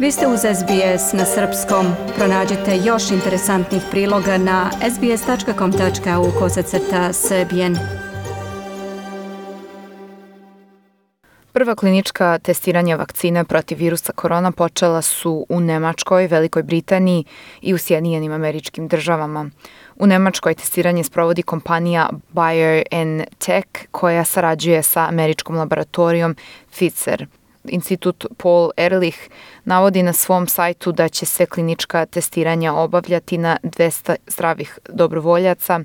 Vi ste uz SBS na srpskom. Pronađite još interesantnih priloga na sbs.com.au kosacrta srbijen. Prva klinička testiranja vakcine protiv virusa korona počela su u Nemačkoj, Velikoj Britaniji i u Sjedinjenim američkim državama. U Nemačkoj testiranje sprovodi kompanija BioNTech koja sarađuje sa američkom laboratorijom Pfizer. Institut Paul Ehrlich navodi na svom sajtu da će se klinička testiranja obavljati na 200 zdravih dobrovoljaca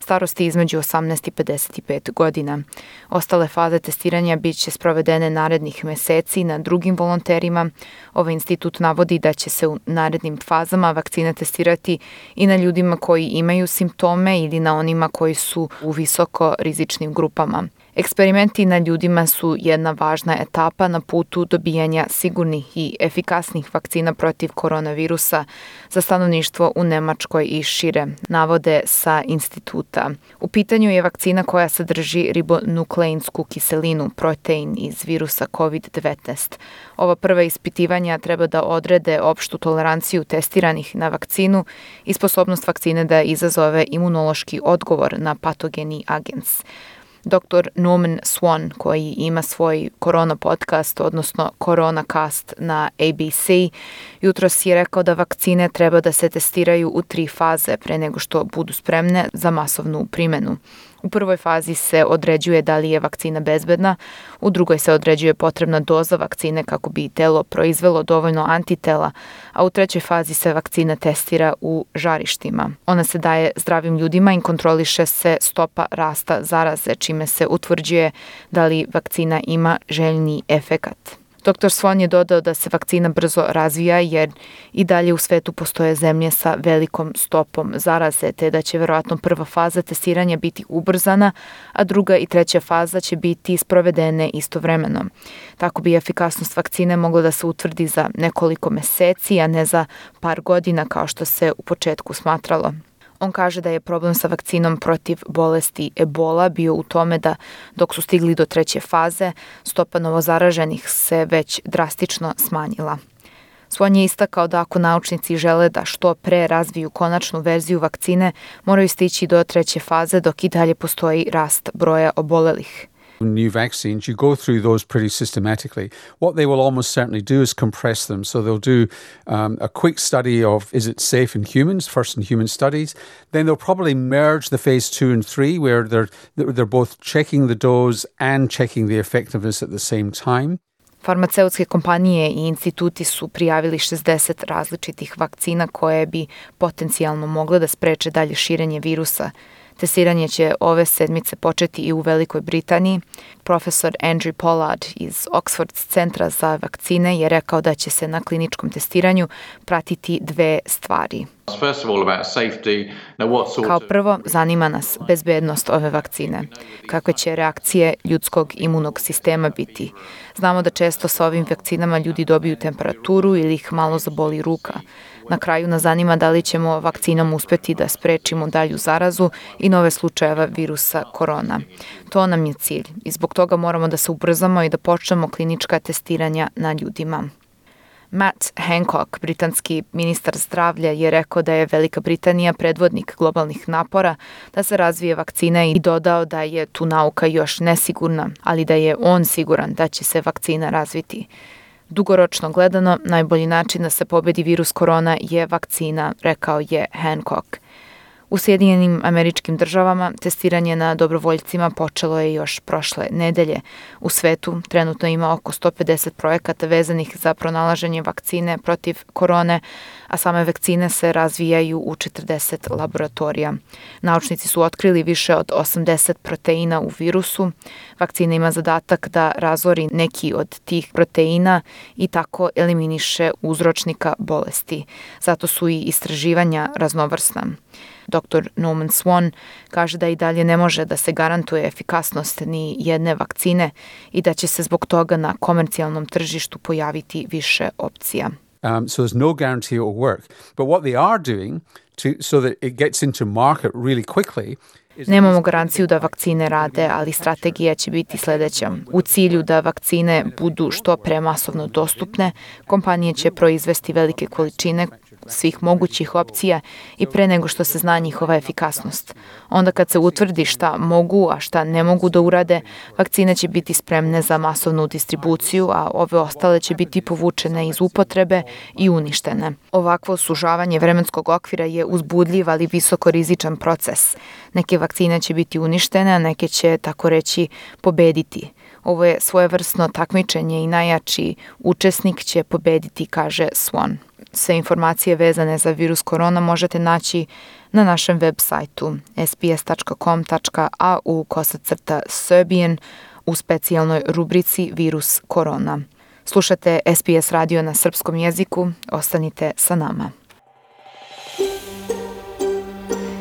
starosti između 18 i 55 godina. Ostale faze testiranja bit će sprovedene narednih meseci na drugim volonterima. Ovaj institut navodi da će se u narednim fazama vakcina testirati i na ljudima koji imaju simptome ili na onima koji su u visoko rizičnim grupama. Eksperimenti na ljudima su jedna važna etapa na putu dobijanja sigurnih i efikasnih vakcina protiv koronavirusa za stanovništvo u Nemačkoj i šire, navode sa instituta. U pitanju je vakcina koja sadrži ribonukleinsku kiselinu, protein iz virusa COVID-19. Ova prva ispitivanja treba da odrede opštu toleranciju testiranih na vakcinu i sposobnost vakcine da izazove imunološki odgovor na patogeni agens. Dr. Norman Swan, koji ima svoj korona podcast, odnosno korona cast na ABC, jutros je rekao da vakcine treba da se testiraju u tri faze pre nego što budu spremne za masovnu primenu. U prvoj fazi se određuje da li je vakcina bezbedna, u drugoj se određuje potrebna doza vakcine kako bi telo proizvelo dovoljno antitela, a u trećoj fazi se vakcina testira u žarištima. Ona se daje zdravim ljudima i kontroliše se stopa rasta zaraze, čime se utvrđuje da li vakcina ima željni efekat. Dr. Swan je dodao da se vakcina brzo razvija jer i dalje u svetu postoje zemlje sa velikom stopom zaraze, te da će verovatno prva faza testiranja biti ubrzana, a druga i treća faza će biti sprovedene istovremeno. Tako bi efikasnost vakcine mogla da se utvrdi za nekoliko meseci, a ne za par godina kao što se u početku smatralo. On kaže da je problem sa vakcinom protiv bolesti ebola bio u tome da dok su stigli do treće faze, stopa novozaraženih se već drastično smanjila. Svon je istakao da ako naučnici žele da što pre razviju konačnu verziju vakcine, moraju stići do treće faze dok i dalje postoji rast broja obolelih. New vaccines, you go through those pretty systematically. What they will almost certainly do is compress them. So they'll do um, a quick study of is it safe in humans, first in human studies. Then they'll probably merge the phase two and three, where they're they're both checking the dose and checking the effectiveness at the same time. Farmaceutske kompanije i instituti su prijavili 60 različitih vakcina koje bi potencijalno mogle da spreče dalje širenje virusa Testiranje će ove sedmice početi i u Velikoj Britaniji. Profesor Andrew Pollard iz Oxford centra za vakcine je rekao da će se na kliničkom testiranju pratiti dve stvari. Kao prvo, zanima nas bezbednost ove vakcine. Kakve će reakcije ljudskog imunog sistema biti? Znamo da često sa ovim vakcinama ljudi dobiju temperaturu ili ih malo zaboli ruka. Na kraju nas zanima da li ćemo vakcinom uspeti da sprečimo dalju zarazu i nove slučajeva virusa korona. To nam je cilj i zbog toga moramo da se ubrzamo i da počnemo klinička testiranja na ljudima. Matt Hancock, britanski ministar zdravlja, je rekao da je Velika Britanija predvodnik globalnih napora da se razvije vakcina i dodao da je tu nauka još nesigurna, ali da je on siguran da će se vakcina razviti. Dugoročno gledano, najbolji način da se pobedi virus korona je vakcina, rekao je Hancock. U Sjedinjenim američkim državama testiranje na dobrovoljcima počelo je još prošle nedelje. U svetu trenutno ima oko 150 projekata vezanih za pronalaženje vakcine protiv korone, a same vakcine se razvijaju u 40 laboratorija. Naučnici su otkrili više od 80 proteina u virusu. Vakcina ima zadatak da razori neki od tih proteina i tako eliminiše uzročnika bolesti. Zato su i istraživanja raznovrsna. Dr. Norman Swan kaže da i dalje ne može da se garantuje efikasnost ni jedne vakcine i da će se zbog toga na komercijalnom tržištu pojaviti više opcija. Um, so there's no guarantee it will work. But what they are doing to, so that it gets into market really quickly Nemamo garanciju da vakcine rade, ali strategija će biti sledeća. U cilju da vakcine budu što pre masovno dostupne, kompanije će proizvesti velike količine svih mogućih opcija i pre nego što se zna njihova efikasnost. Onda kad se utvrdi šta mogu, a šta ne mogu da urade, vakcine će biti spremne za masovnu distribuciju, a ove ostale će biti povučene iz upotrebe i uništene. Ovakvo sužavanje vremenskog okvira je uzbudljiv, ali visoko rizičan proces. Neke vakcine će biti uništene, a neke će, tako reći, pobediti. Ovo je svojevrsno takmičenje i najjači učesnik će pobediti, kaže Swan. Sve informacije vezane za virus korona možete naći na našem web sajtu sbs.com.au kosacrta Serbian u specijalnoj rubrici Virus korona. Slušate SBS radio na srpskom jeziku, ostanite sa nama.